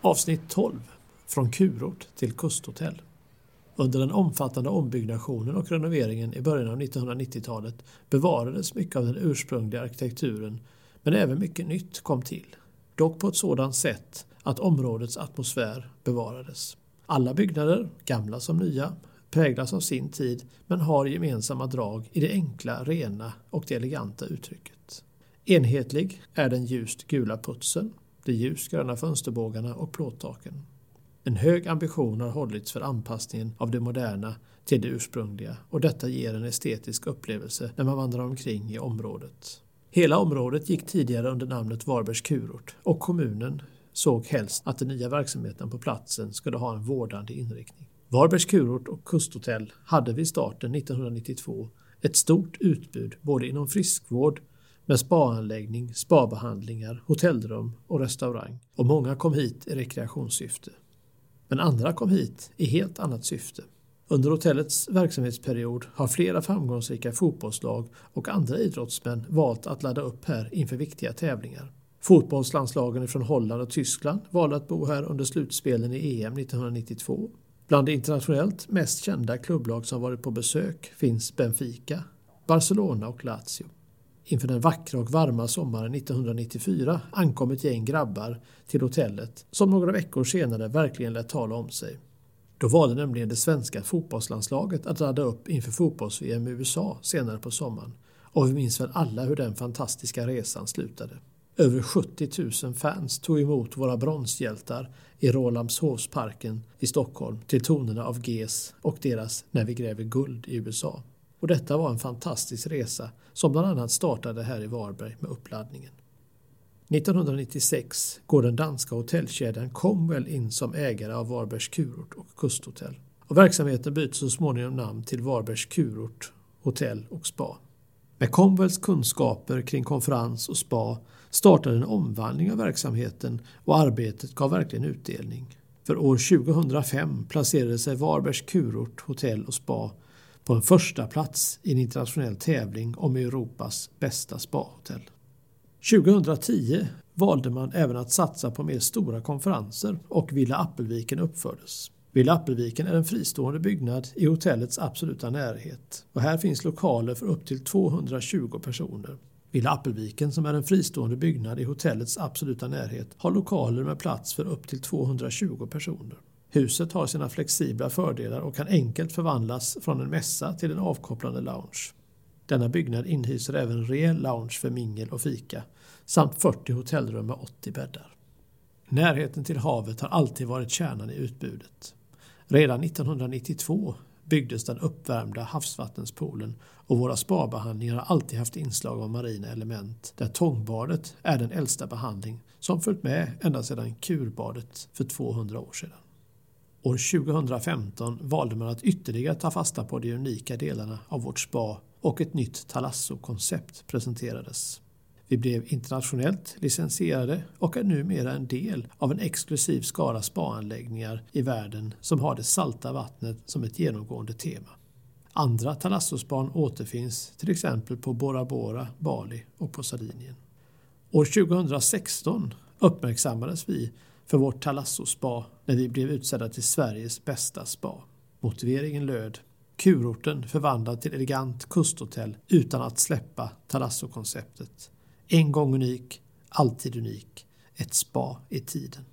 Avsnitt 12 Från kurort till kusthotell. Under den omfattande ombyggnationen och renoveringen i början av 1990-talet bevarades mycket av den ursprungliga arkitekturen men även mycket nytt kom till. Dock på ett sådant sätt att områdets atmosfär bevarades. Alla byggnader, gamla som nya, präglas av sin tid men har gemensamma drag i det enkla, rena och det eleganta uttrycket. Enhetlig är den ljust gula putsen, de ljusgröna fönsterbågarna och plåttaken. En hög ambition har hållits för anpassningen av det moderna till det ursprungliga och detta ger en estetisk upplevelse när man vandrar omkring i området. Hela området gick tidigare under namnet Varbergs kurort och kommunen såg helst att den nya verksamheten på platsen skulle ha en vårdande inriktning. Varbergs kurort och kusthotell hade vid starten 1992 ett stort utbud både inom friskvård med spaanläggning, spabehandlingar, hotellrum och restaurang. Och många kom hit i rekreationssyfte. Men andra kom hit i helt annat syfte. Under hotellets verksamhetsperiod har flera framgångsrika fotbollslag och andra idrottsmän valt att ladda upp här inför viktiga tävlingar. Fotbollslandslagen från Holland och Tyskland valde att bo här under slutspelen i EM 1992. Bland de internationellt mest kända klubblag som varit på besök finns Benfica, Barcelona och Lazio. Inför den vackra och varma sommaren 1994 ankom ett gäng grabbar till hotellet som några veckor senare verkligen lät tala om sig. Då valde nämligen det svenska fotbollslandslaget att radda upp inför fotbolls-VM i USA senare på sommaren och vi minns väl alla hur den fantastiska resan slutade. Över 70 000 fans tog emot våra bronshjältar i Rålambshovsparken i Stockholm till tonerna av GES och deras När vi gräver guld i USA. Och detta var en fantastisk resa som bland annat startade här i Varberg med uppladdningen. 1996 går den danska hotellkedjan Comwell in som ägare av Varbergs kurort och kusthotell. Och verksamheten byter så småningom namn till Varbergs kurort, hotell och spa. Med Comwells kunskaper kring konferens och spa startade en omvandling av verksamheten och arbetet gav verkligen utdelning. För år 2005 placerade sig Varbergs kurort, hotell och spa på en första plats i en internationell tävling om Europas bästa spahotell. 2010 valde man även att satsa på mer stora konferenser och Villa Appelviken uppfördes. Villa Appelviken är en fristående byggnad i hotellets absoluta närhet och här finns lokaler för upp till 220 personer. Villa Appelviken som är en fristående byggnad i hotellets absoluta närhet har lokaler med plats för upp till 220 personer. Huset har sina flexibla fördelar och kan enkelt förvandlas från en mässa till en avkopplande lounge. Denna byggnad inhyser även en rejäl lounge för mingel och fika samt 40 hotellrum med 80 bäddar. Närheten till havet har alltid varit kärnan i utbudet. Redan 1992 byggdes den uppvärmda havsvattenspoolen och våra spabehandlingar har alltid haft inslag av marina element där tångbadet är den äldsta behandling som följt med ända sedan kurbadet för 200 år sedan. År 2015 valde man att ytterligare ta fasta på de unika delarna av vårt spa och ett nytt Talasso-koncept presenterades. Vi blev internationellt licensierade och är numera en del av en exklusiv skara spaanläggningar i världen som har det salta vattnet som ett genomgående tema. Andra talassospan återfinns till exempel på Bora Bora, Bali och på Sardinien. År 2016 uppmärksammades vi för vårt Talasso-spa när vi blev utsedda till Sveriges bästa spa. Motiveringen löd Kurorten förvandlad till elegant kusthotell utan att släppa Talasso-konceptet. En gång unik, alltid unik. Ett spa i tiden.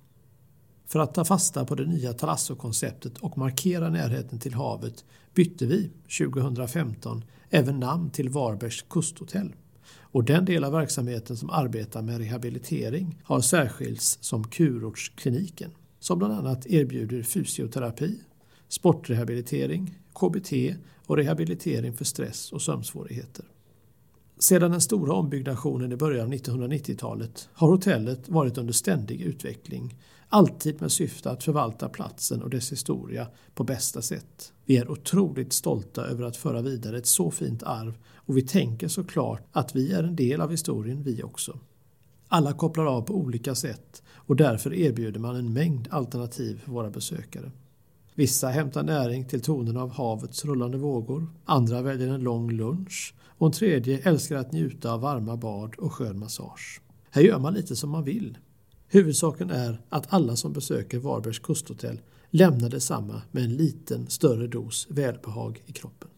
För att ta fasta på det nya Talasso-konceptet och markera närheten till havet bytte vi 2015 även namn till Varbergs kusthotell. Och den del av verksamheten som arbetar med rehabilitering har särskilts som Kurortskliniken som bland annat erbjuder fysioterapi, sportrehabilitering, KBT och rehabilitering för stress och sömnsvårigheter. Sedan den stora ombyggnationen i början av 1990-talet har hotellet varit under ständig utveckling, alltid med syfte att förvalta platsen och dess historia på bästa sätt. Vi är otroligt stolta över att föra vidare ett så fint arv och vi tänker såklart att vi är en del av historien vi också. Alla kopplar av på olika sätt och därför erbjuder man en mängd alternativ för våra besökare. Vissa hämtar näring till tonerna av havets rullande vågor, andra väljer en lång lunch och en tredje älskar att njuta av varma bad och skön massage. Här gör man lite som man vill. Huvudsaken är att alla som besöker Varbergs kusthotell lämnar detsamma med en liten större dos välbehag i kroppen.